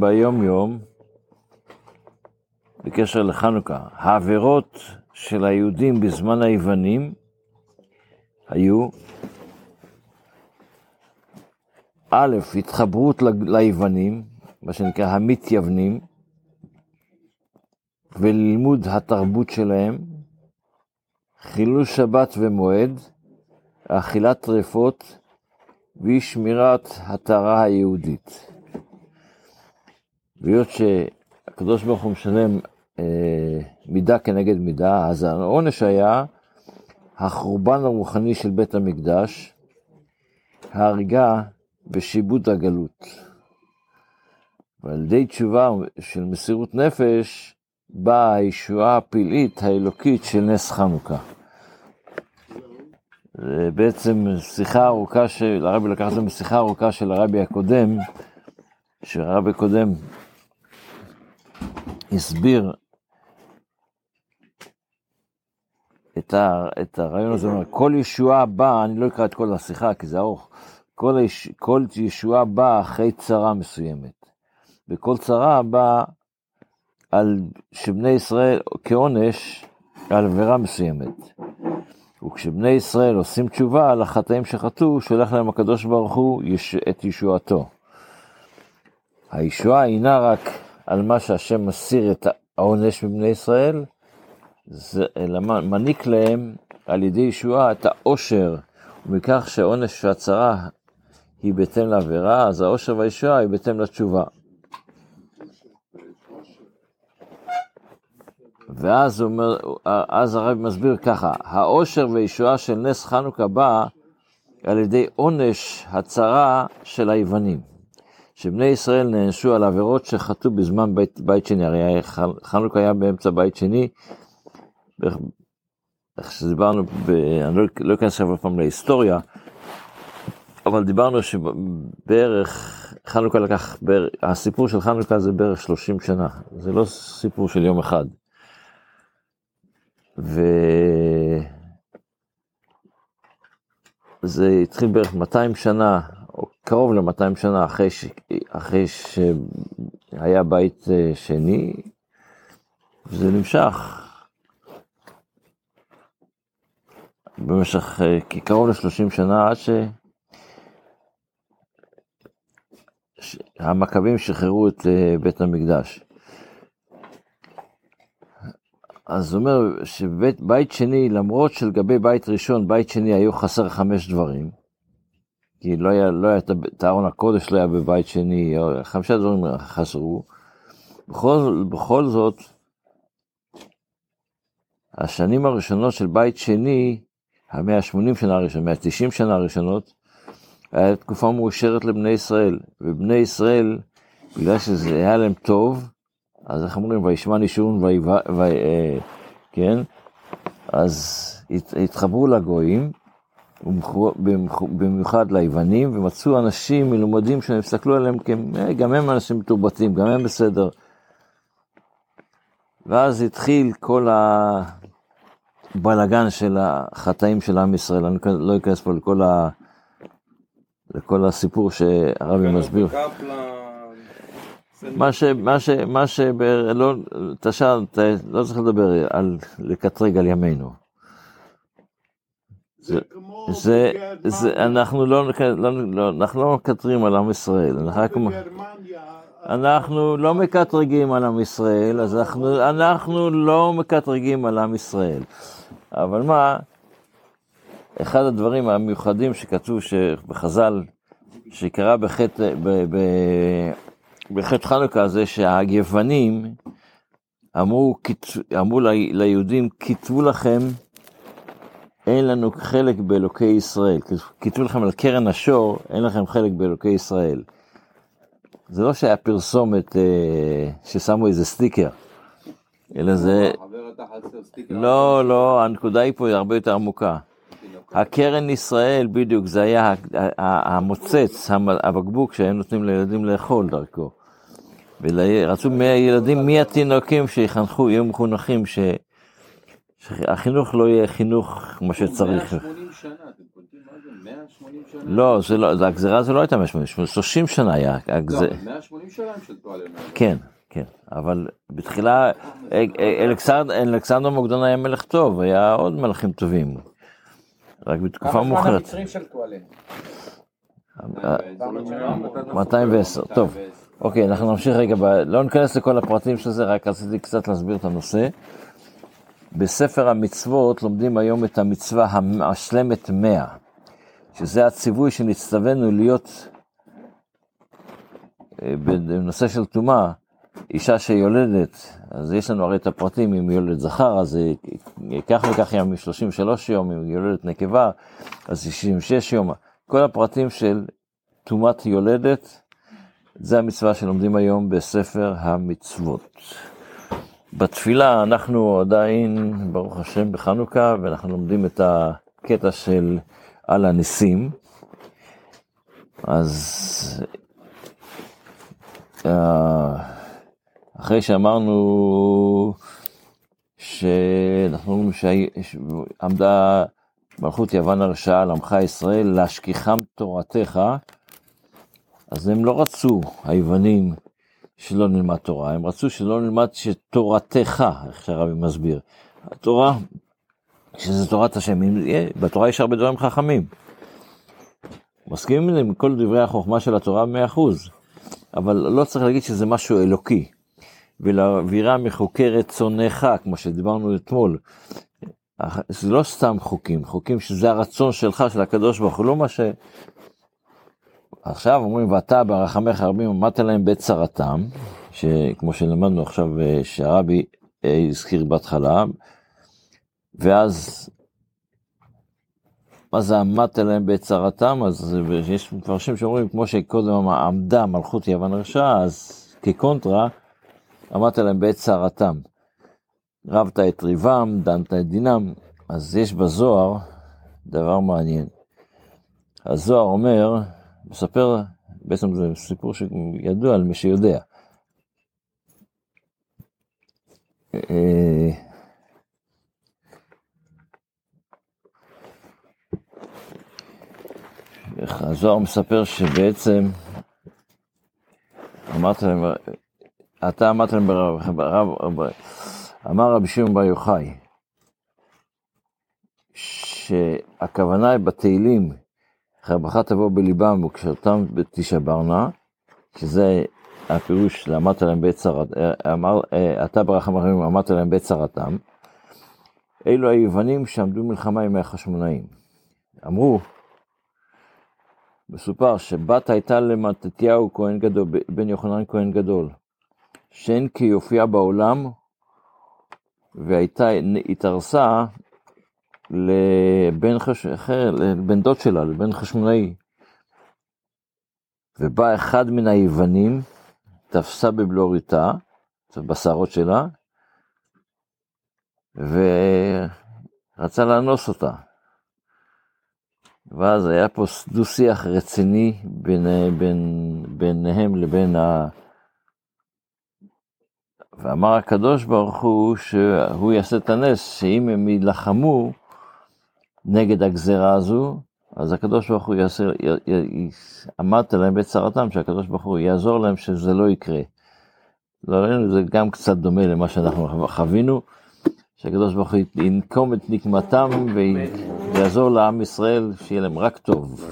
ביום יום בקשר לחנוכה. העבירות של היהודים בזמן היוונים היו א', התחברות ליוונים, מה שנקרא המתייוונים, ולימוד התרבות שלהם, חילול שבת ומועד, אכילת טרפות ואי שמירת הטהרה היהודית. והיות שהקדוש ברוך הוא משלם אה, מידה כנגד מידה, אז העונש היה החורבן הרוחני של בית המקדש, ההריגה ושיבוד הגלות. ועל ידי תשובה של מסירות נפש, באה הישועה הפלאית האלוקית של נס חנוכה. בעצם שיחה ארוכה של, הרבי לקח את זה משיחה ארוכה של הרבי הקודם, שהרבי הקודם הסביר את, ה, את הרעיון הזה, כל ישועה באה, אני לא אקרא את כל השיחה כי זה ארוך, כל, יש, כל ישועה באה אחרי צרה מסוימת. וכל צרה באה על שבני ישראל כעונש על עבירה מסוימת. וכשבני ישראל עושים תשובה על החטאים שחטאו, שולח להם הקדוש ברוך הוא יש, את ישועתו. הישועה אינה רק על מה שהשם מסיר את העונש מבני ישראל, זה, אלא מעניק להם על ידי ישועה את העושר, ומכך שהעונש והצרה היא בהתאם לעבירה, אז העושר והישועה היא בהתאם לתשובה. ואז אומר, אז הרב מסביר ככה, העושר והישועה של נס חנוכה בא על ידי עונש הצרה של היוונים. שבני ישראל נענשו על עבירות שחטאו בזמן בית, בית שני, הרי חנוכה היה באמצע בית שני, איך שדיברנו, ב, אני לא, לא אכנס עכשיו פעם להיסטוריה, אבל דיברנו שבערך, חנוכה לקח, בערך, הסיפור של חנוכה זה בערך 30 שנה, זה לא סיפור של יום אחד. וזה התחיל בערך 200 שנה, קרוב ל-200 שנה אחרי, ש... אחרי שהיה בית אה, שני, וזה נמשך במשך אה, קרוב ל-30 שנה עד ש... המכבים שחררו את אה, בית המקדש. אז הוא אומר שבית שני, למרות שלגבי בית ראשון, בית שני היו חסר חמש דברים, כי לא היה, לא היה את ארון הקודש, לא היה בבית שני, חמישה דברים חסרו, בכל, בכל זאת, השנים הראשונות של בית שני, המאה ה-80 שנה הראשונות, מאה ה-90 שנה הראשונות, היה תקופה מאושרת לבני ישראל, ובני ישראל, בגלל שזה היה להם טוב, אז איך אומרים, וישמע נישון, אה, כן? אז התחברו לגויים, במיוחד ליוונים, ומצאו אנשים מלומדים שהם הסתכלו עליהם, אה, גם הם אנשים מתורבתים, גם הם בסדר. ואז התחיל כל הבלגן של החטאים של עם ישראל, אני לא אכנס פה לכל, ה... לכל הסיפור שהרבי מסביר. מה ש... מה ש... מה ש... לא... אתה שאל, אתה לא צריך לדבר על לקטרג על ימינו. זה, זה, זה, אנחנו לא, לא, לא, אנחנו לא מקטרים על עם ישראל, אנחנו, אנחנו לא מקטרגים על עם ישראל, אז אנחנו, אנחנו לא מקטרגים על עם ישראל. אבל מה, אחד הדברים המיוחדים שכתוב בחז"ל, שקרה בחטא, בחטא חנוכה זה שהיוונים אמרו, אמרו ליהודים, כתבו לכם, אין לנו חלק באלוקי ישראל. כתבו לכם על קרן השור, אין לכם חלק באלוקי ישראל. זה לא שהיה פרסומת אה, ששמו איזה סטיקר, אלא זה... לא, לא, הנקודה היא פה הרבה יותר עמוקה. הקרן ישראל, בדיוק, זה היה המוצץ, הבקבוק שהיו נותנים לילדים לאכול דרכו. ורצו מהילדים, מהתינוקים שיחנכו, יהיו מחונכים, ש... שהחינוך לא יהיה חינוך כמו שצריך. 180 שנה, אתם קולטים מה זה? 180 שנה. לא, זה לא, זה- הגזירה הזו לא הייתה 180, 30 שנה היה. לא, הגז- אבל 180 שנה הם שלטו עלינו. כן, כן, אבל בתחילה אלכסנדר מוקדון היה מלך טוב, היה עוד מלכים טובים. רק בתקופה כמה זמן מאוחרת. המצרים שלטו? אה, 210. 210, טוב. אוקיי, אנחנו נמשיך רגע. לא ניכנס לכל הפרטים של זה, רק רציתי קצת להסביר את הנושא. בספר המצוות לומדים היום את המצווה המשלמת 100, שזה הציווי שנצטווינו להיות אה, בנושא של טומאה, אישה שיולדת, אז יש לנו הרי את הפרטים, אם יולדת זכר, אז כך וכך ימים, 33 יום, אם יולדת נקבה, אז 66 יום, כל הפרטים של טומאת יולדת, זה המצווה שלומדים היום בספר המצוות. בתפילה אנחנו עדיין, ברוך השם, בחנוכה, ואנחנו לומדים את הקטע של על הניסים. אז אה, אחרי שאמרנו שאנחנו אומרים שעמדה מלכות יוון הרשעה על עמך ישראל להשכיחם תורתך, אז הם לא רצו, היוונים, שלא נלמד תורה, הם רצו שלא נלמד שתורתך, איך שהרבי מסביר. התורה, שזה תורת השם, בתורה יש הרבה דברים חכמים. מסכימים עם כל דברי החוכמה של התורה במאה אחוז, אבל לא צריך להגיד שזה משהו אלוקי. ולהעבירה מחוקי רצונך, כמו שדיברנו אתמול, זה לא סתם חוקים, חוקים שזה הרצון שלך, של הקדוש ברוך הוא, לא מה. עכשיו אומרים, ואתה ברחמך רבים עמדת להם בעת צרתם, שכמו שלמדנו עכשיו, אה, שהרבי אה, הזכיר בהתחלה, ואז, מה זה עמדת להם בעת צרתם? אז אה, יש מפרשים שאומרים, כמו שקודם עמדה מלכות יוון רשעה, אז כקונטרה, עמדת להם בעת צרתם. רבת את ריבם, דנת את דינם, אז יש בזוהר דבר מעניין. הזוהר אומר, מספר, בעצם זה סיפור שידוע על מי שיודע. אה, הזוהר מספר שבעצם אמרת להם, אתה אמרת להם, ברב, ברב, אמר רבי שמעון בר יוחאי, שהכוונה היא בתהילים, חרבך תבוא בליבם וכשאותם תשברנה, שזה הפירוש, אמרת להם בעת צרת, אמר, אתה ברחם הרבים אמרת להם בעת צרתם, אלו היוונים שעמדו מלחמה עם החשמונאים. אמרו, מסופר שבת הייתה למתתיהו כהן גדול, בן יוחנן כהן גדול, שאין כיופייה בעולם, והייתה, התארסה לבן, חש... אחר, לבן דוד שלה, לבן חשמונאי. ובא אחד מן היוונים, תפסה בבלוריתה, בשערות שלה, ורצה לאנוס אותה. ואז היה פה דו-שיח רציני בין, בין, ביניהם לבין ה... ואמר הקדוש ברוך הוא שהוא יעשה את הנס, שאם הם יילחמו נגד הגזרה הזו, אז הקדוש ברוך הוא יעשה, אמרת להם בצרתם, שהקדוש ברוך הוא יעזור להם שזה לא יקרה. לא, זה גם קצת דומה למה שאנחנו חווינו, שהקדוש ברוך הוא ינקום את נקמתם ויעזור לעם ישראל, שיהיה להם רק טוב.